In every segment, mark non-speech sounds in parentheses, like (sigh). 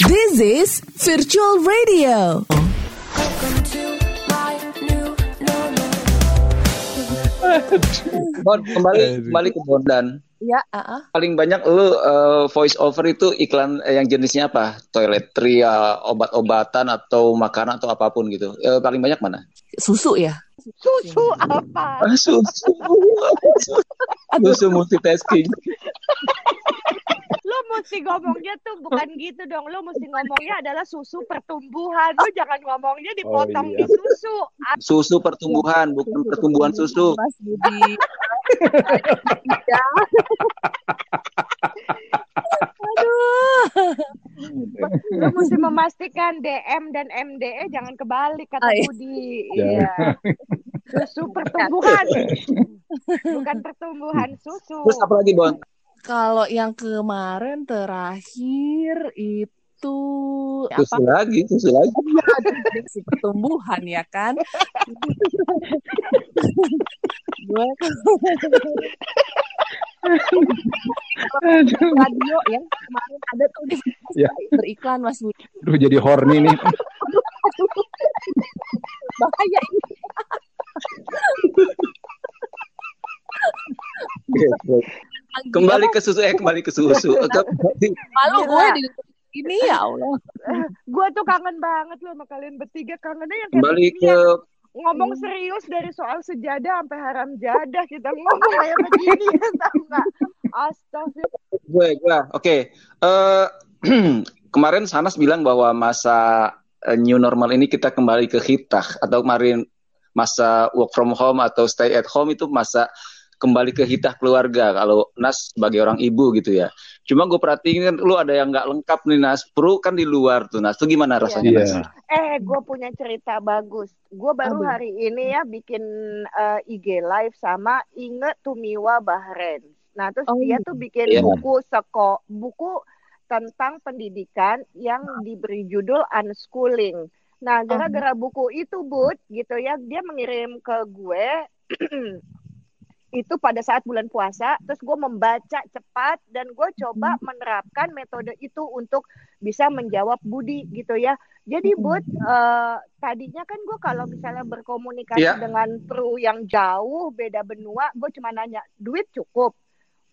This is Virtual Radio. Bon, kembali kembali ke Bondan. Ya, uh-uh. Paling banyak lu uh, voice over itu iklan eh, yang jenisnya apa? Toiletria, obat-obatan atau makanan atau apa pun gitu. Eh, paling banyak mana? susu ya. Susu apa? Ah, susu. susu multitasking. Mesti ngomongnya tuh bukan (laughs) gitu dong. Lo mesti ngomongnya adalah susu pertumbuhan. Lo jangan ngomongnya dipotong Oh, iya. di susu. Ah, Susu pertumbuhan, bukan pertumbuhan susu. Mas Budi. (laughs) Aduh. Lo mesti memastikan DM dan MDE jangan kebalik kata Ah, iya. Budi. Ya. Iya. Susu pertumbuhan. (laughs) Bukan pertumbuhan susu. Terus apa lagi, Bon? Kalau yang kemarin terakhir itu Susu apa? lagi, susu lagi. Si pertumbuhan ya kan? Gue radio yang kemarin ada tuh di Ya. beriklan Mas Budi. Aduh jadi horny nih. Bahaya ini. Kembali ke susu, eh kembali ke susu. (laughs) Malu gue di ini ya Allah. (laughs) Gue tuh kangen banget loh sama kalian bertiga. Kangennya yang Kembali ke ngomong serius dari soal sejadah sampai haram jadah kita ngomong kayak begini (laughs) ya tau nggak? Astagfirullah. gue, gue. Oke. Eh, (clears throat) kemarin Sanas bilang bahwa masa eh, new normal ini kita kembali ke hitah atau kemarin masa work from home atau stay at home itu masa kembali ke hitah keluarga kalau Nas sebagai orang ibu gitu ya. Cuma gue perhatiin kan lu ada yang nggak lengkap nih Nas. Pro kan di luar tuh Nas. Tuh gimana rasanya Iya. Nas? Eh, gue punya cerita bagus. Gue baru Aduh. hari ini ya bikin eh, IG live sama Inge Tumiwa Bahren. Nah, terus Oh, dia iya. tuh bikin Iya. buku seko buku tentang pendidikan yang diberi judul unschooling. Nah, gara-gara buku itu, Bud, gitu ya, dia mengirim ke gue (clears throat) itu pada saat bulan puasa, terus gue membaca cepat dan gue coba menerapkan metode itu untuk bisa menjawab Budi gitu ya. Jadi Bud, eh, tadinya kan gue kalau misalnya berkomunikasi Iya. dengan kru yang jauh beda benua, gue cuma nanya duit cukup,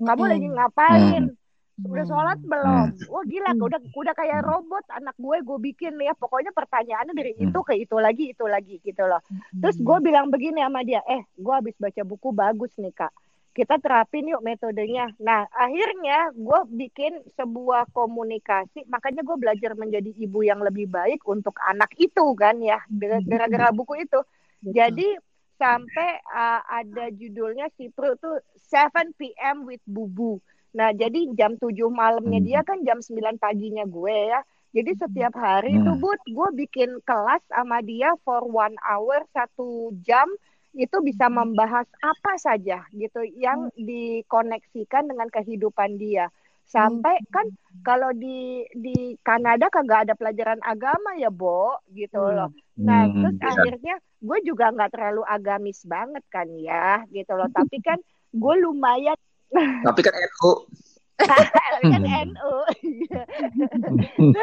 kamu Mm-mm. lagi ngapain? Hmm. Udah sholat belum? Wah gila, udah udah kayak robot anak gue gue bikin ya. Pokoknya pertanyaannya dari itu ke itu lagi, itu lagi gitu loh. Terus gue bilang begini sama dia, eh gue habis baca buku bagus nih kak. Kita terapin yuk metodenya. Nah akhirnya gue bikin sebuah komunikasi. Makanya gue belajar menjadi ibu yang lebih baik untuk anak itu kan ya. Gara-gara buku itu. Jadi sampai uh, ada judulnya si Pro tuh 7 PM with Bubu. Nah, jadi jam 7 malamnya dia kan jam 9 paginya gue ya. Jadi setiap hari Hmm. tuh Bud, gue bikin kelas sama dia for one hour, satu jam itu bisa membahas apa saja gitu yang dikoneksikan dengan kehidupan dia. Sampai kan kalau di di Kanada kagak ada pelajaran agama ya, Bo, gitu loh. Nah, Hmm, terus iya. akhirnya gue juga nggak terlalu agamis banget kan ya, gitu loh. (laughs) Tapi kan gue lumayan Tapi kan NU kan NU. (laughs)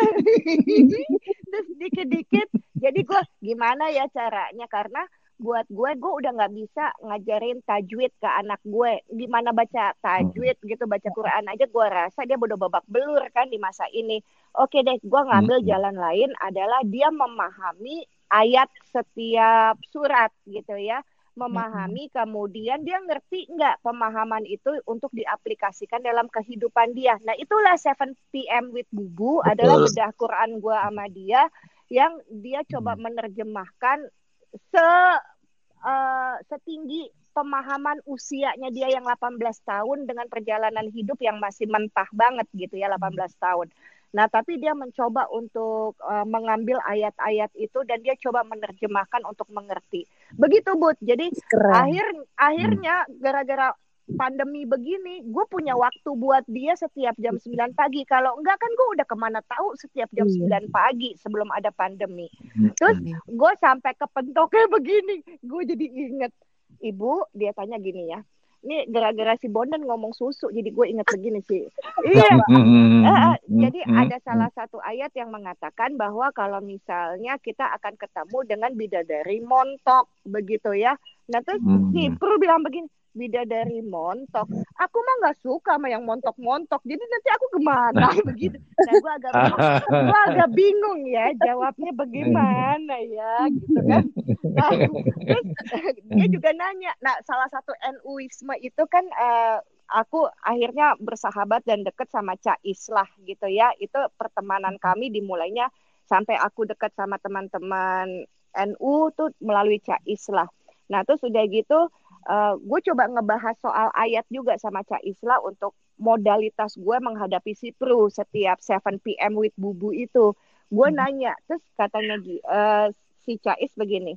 Terus dikit-dikit, jadi gue gimana ya caranya? Karena buat gue, gue udah nggak bisa ngajarin tajwid ke anak gue. Gimana baca tajwid gitu, baca Quran aja gue rasa dia bodoh babak belur kan di masa ini. Oke deh, gue ngambil Hmm. jalan lain adalah dia memahami ayat setiap surat gitu ya memahami kemudian dia ngerti nggak pemahaman itu untuk diaplikasikan dalam kehidupan dia. Nah itulah 7 PM with Bubu adalah Betul. bedah Quran gua sama dia yang dia coba menerjemahkan se eh, setinggi pemahaman usianya dia yang 18 tahun dengan perjalanan hidup yang masih mentah banget gitu ya 18 tahun. Nah, tapi dia mencoba untuk eh, mengambil ayat-ayat itu dan dia coba menerjemahkan untuk mengerti. Begitu, Bud. Jadi Keren. akhir akhirnya gara-gara pandemi begini, gue punya waktu buat dia setiap jam 9 pagi. Kalau enggak kan gue udah ke mana tahu setiap jam Iya. 9 pagi sebelum ada pandemi. Hmm. Terus gue sampai ke pentoknya begini, gue jadi inget. Ibu, dia tanya gini ya, Ini gara-gara si Bondan ngomong susu, jadi gue inget begini sih. (laughs) Iya, Hmm, Eh, eh, hmm, jadi ada salah satu ayat yang mengatakan bahwa kalau misalnya kita akan ketemu dengan bidadari montok begitu ya. Nah terus Hmm. si Pru bilang begini, bidadari montok. Aku mah nggak suka sama yang montok-montok. Jadi nanti aku gimana (laughs) begitu. Nah gue agak bingung, gue agak bingung ya jawabnya bagaimana ya gitu kan. Nah, terus dia juga nanya. Nah salah satu NUisme itu kan eh, aku akhirnya bersahabat dan deket sama Cais lah gitu ya. Itu pertemanan kami dimulainya sampai aku deket sama teman-teman NU tuh melalui Cais lah. Nah terus udah gitu gue coba ngebahas soal ayat juga sama Cais lah untuk modalitas gue menghadapi si Pru setiap 7 PM with Bubu itu. Gue nanya, terus katanya eh, si Cais begini,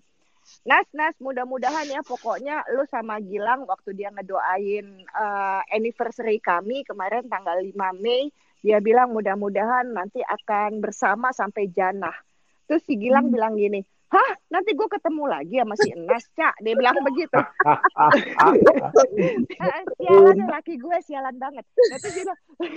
Nas, Nas, mudah-mudahan ya pokoknya lu sama Gilang waktu dia ngedoain eh, anniversary kami kemarin tanggal 5 Mei, dia bilang mudah-mudahan nanti akan bersama sampai jannah. Terus si Gilang bilang gini, Hah, nanti gue ketemu lagi sama si Enas, Cak. Dia bilang begitu. (laughs) Eh, sialan ya, laki gue, sialan banget. Terus dia bilang, (laughs)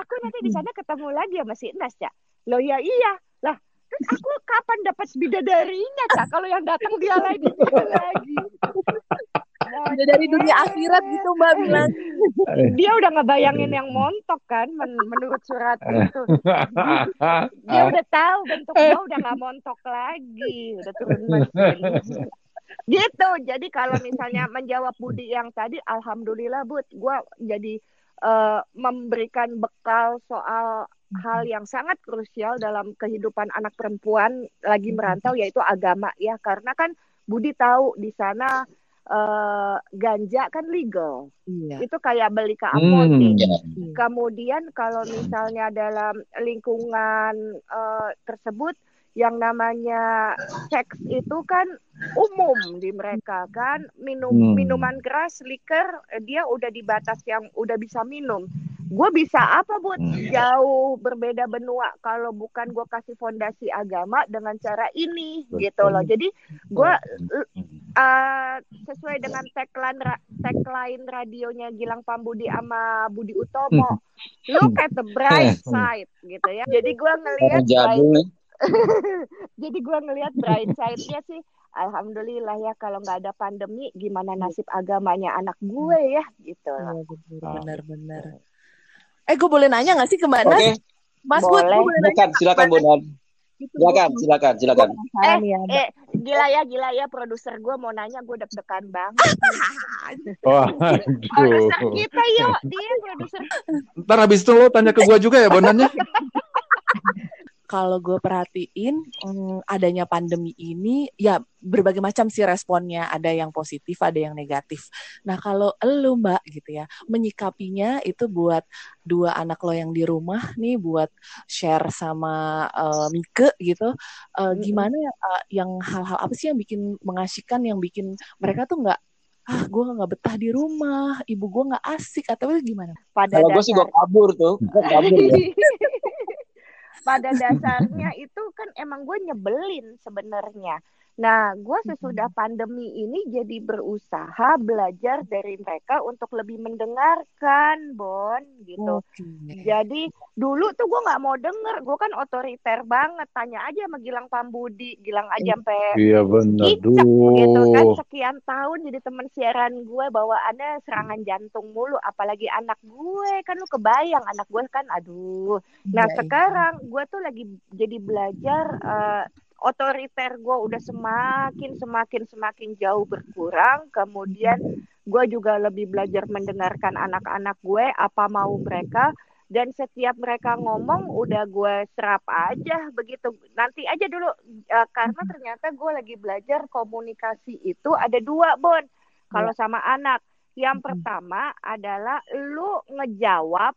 aku nanti di sana ketemu lagi sama si Enas, Cak. Loh ya iya. Lah, terus aku kapan dapat bidadarinya, Cak? Kalau yang datang dia lagi, dia lagi. Udah dari dunia akhirat gitu Mbak bilang. dia udah ngebayangin yang montok kan men- menurut surat itu. Dia udah tahu bentuk gua udah nggak montok lagi udah turun mesin. Gitu jadi kalau misalnya menjawab Budi yang tadi alhamdulillah Bud gua jadi eh, memberikan bekal soal hal yang sangat krusial dalam kehidupan anak perempuan lagi merantau yaitu agama ya. Karena kan Budi tahu di sana eh, ganja kan legal Iya. itu kayak beli ke Hmm. apotek Ya. Kemudian kalau misalnya dalam lingkungan eh, tersebut yang namanya seks itu kan umum di mereka kan minum Hmm. minuman keras liker eh, dia udah di batas yang udah bisa minum gue bisa apa buat Hmm. jauh berbeda benua kalau bukan gue kasih fondasi agama dengan cara ini gitu loh jadi gue eh, sesuai dengan tagline ra- tagline radionya Gilang Pambudi sama Budi Utomo look at the bright side gitu ya jadi gue ngelihat bright nih. (laughs) jadi gue ngelihat bright side-nya sih alhamdulillah ya kalau nggak ada pandemi gimana nasib agamanya anak gue ya gitu loh. Iya, benar benar. Eh gue boleh nanya nggak sih ke Mbak Oke, Nas? Mas Bud, Boleh. gue boleh nanya silakan, silakan Bonan. gitu. Silakan, silakan, silakan. Penasaran ya. Eh gila ya gila ya produser gue mau nanya gue deg-degan banget. (laughs) Wah, produser kita yuk dia produser Ntar habis itu lo tanya ke gua juga ya bonannya. (laughs) Kalau gue perhatiin mm, adanya pandemi ini ya berbagai macam sih responnya. Ada yang positif, ada yang negatif. Nah kalau elu Mbak gitu ya menyikapinya itu buat dua anak lo yang di rumah nih buat share sama eh, Mike gitu. Eh, Mm-mm. gimana ya eh, yang hal-hal apa sih yang bikin mengasihkan, yang bikin mereka tuh nggak ah gue nggak betah di rumah, ibu gue nggak asik atau gimana? pada Kalau gue sih gue kabur tuh, gue kabur ya. (laughs) pada dasarnya itu kan emang gue nyebelin sebenarnya. Nah, gue sesudah pandemi ini jadi berusaha belajar dari mereka untuk lebih mendengarkan, Bon, gitu. Oke. Jadi dulu tuh gue nggak mau denger, gue kan otoriter banget. Tanya aja sama Gilang Pambudi, Gilang aja sampai Iya benar. Cicak gitu kan sekian tahun jadi teman siaran gue bawaannya serangan jantung mulu apalagi anak gue kan lu kebayang anak gue kan aduh nah iya. sekarang gue tuh lagi jadi belajar eh, otoriter gue udah semakin semakin semakin jauh berkurang. Kemudian gue juga lebih belajar mendengarkan anak-anak gue apa mau mereka. Dan setiap mereka ngomong udah gue serap aja begitu. Nanti aja dulu Eh, karena ternyata gue lagi belajar komunikasi itu ada dua bon. Kalau sama anak. Yang pertama adalah lu ngejawab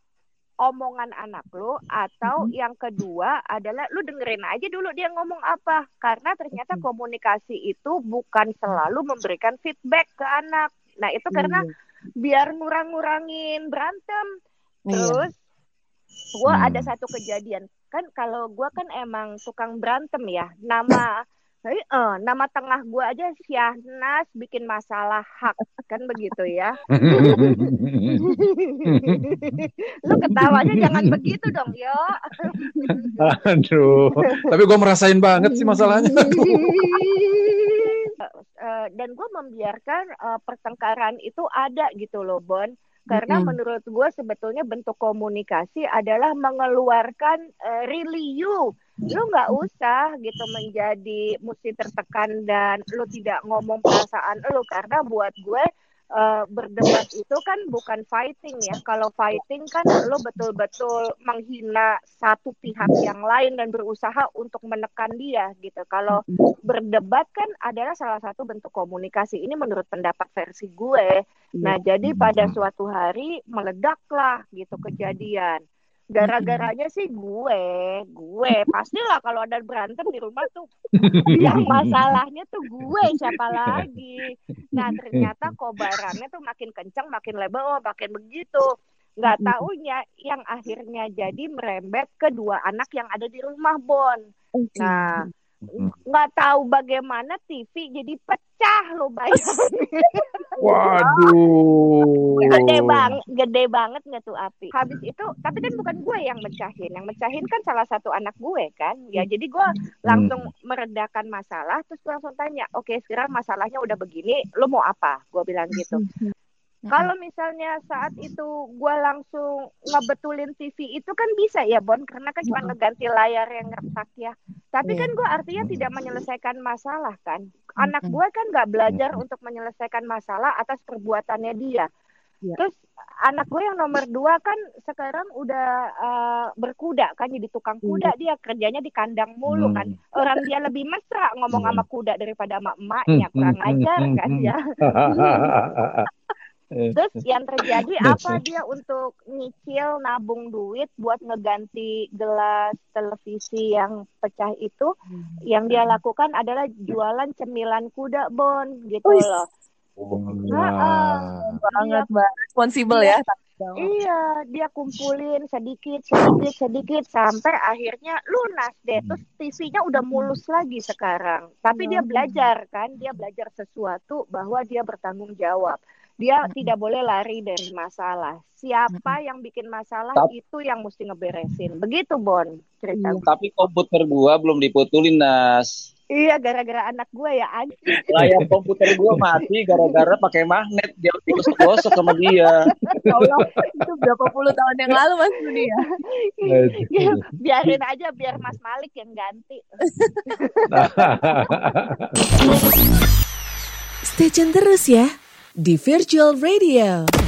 omongan anak lu atau Mhm. yang kedua adalah lu dengerin aja dulu dia ngomong apa karena ternyata Oke. komunikasi itu bukan selalu memberikan feedback ke anak nah itu karena Iya. biar ngurang-ngurangin berantem Iya. terus gue Hmm. ada satu kejadian kan kalau gue kan emang tukang berantem ya nama Jadi, eh, nama tengah gue aja Syahnas bikin masalah hak kan begitu ya. Lu ketawanya jangan begitu dong yo. Aduh. Tapi gue merasain banget sih masalahnya. Eh, dan gue membiarkan eh, pertengkaran itu ada gitu loh Bon. Karena Mm-mm. menurut gue sebetulnya bentuk komunikasi adalah mengeluarkan eh, really you. Lu nggak usah gitu menjadi mesti tertekan dan lu tidak ngomong perasaan lu karena buat gue eh, berdebat itu kan bukan fighting ya. Kalau fighting kan lu betul-betul menghina satu pihak yang lain dan berusaha untuk menekan dia gitu. Kalau berdebat kan adalah salah satu bentuk komunikasi. Ini menurut pendapat versi gue. Nah, jadi pada suatu hari meledaklah gitu kejadian. Gara-garanya sih gue, gue (laughs) pastilah kalau ada berantem di rumah tuh (laughs) yang masalahnya tuh gue siapa lagi. Nah, ternyata (laughs) kobarannya tuh makin kencang, makin lebar, oh makin begitu. Nggak taunya yang akhirnya jadi merembet ke dua anak yang ada di rumah Bon. Nah, nggak tahu bagaimana TV jadi pecah lo bayangin. (laughs) Waduh. gede banget, gede banget nggak tuh api. Habis itu, tapi kan bukan gue yang mecahin, yang mecahin kan salah satu anak gue kan. Ya jadi gue langsung meredakan masalah, terus gue langsung tanya, oke sekarang masalahnya udah begini, lo mau apa? Gue bilang gitu. Kalau misalnya saat itu gue langsung ngebetulin TV itu kan bisa ya Bon, karena kan cuma ngeganti layar yang retak ya. Tapi Iya. kan gue artinya tidak menyelesaikan masalah kan. Anak gue kan nggak belajar untuk menyelesaikan masalah atas perbuatannya dia. Iya. Terus anak gue yang nomor dua kan sekarang udah eh, berkuda kan jadi tukang kuda dia kerjanya di kandang mulu kan. Orang dia lebih mesra ngomong sama kuda daripada sama emaknya kurang ajar kan ya. (laughs) Terus yang terjadi (laughs) apa? Dia untuk nyicil nabung duit buat ngeganti gelas televisi yang pecah itu. Yang dia lakukan adalah jualan cemilan kuda bon gitu loh. Wah. banget mbak responsible ya Iya, dia kumpulin sedikit, sedikit, sedikit sampai akhirnya lunas deh. Terus TV-nya udah mulus lagi sekarang. Tapi dia belajar kan, dia belajar sesuatu bahwa dia bertanggung jawab. Dia tidak boleh lari dari masalah. Siapa yang bikin masalah Tap- itu yang mesti ngeberesin. Begitu Bon cerita. gue. Tapi komputer gua belum diputulin, Nas. Iya, gara-gara anak gue ya anjing. Layar komputer gua mati gara-gara pakai magnet. Dia gosok sama dia. Ya Allah, itu berapa puluh tahun yang lalu mas Budi (laughs) ya Ya, Biarin aja biar Mas Malik yang ganti. (laughs) Stay tune terus ya di Virtual Radio.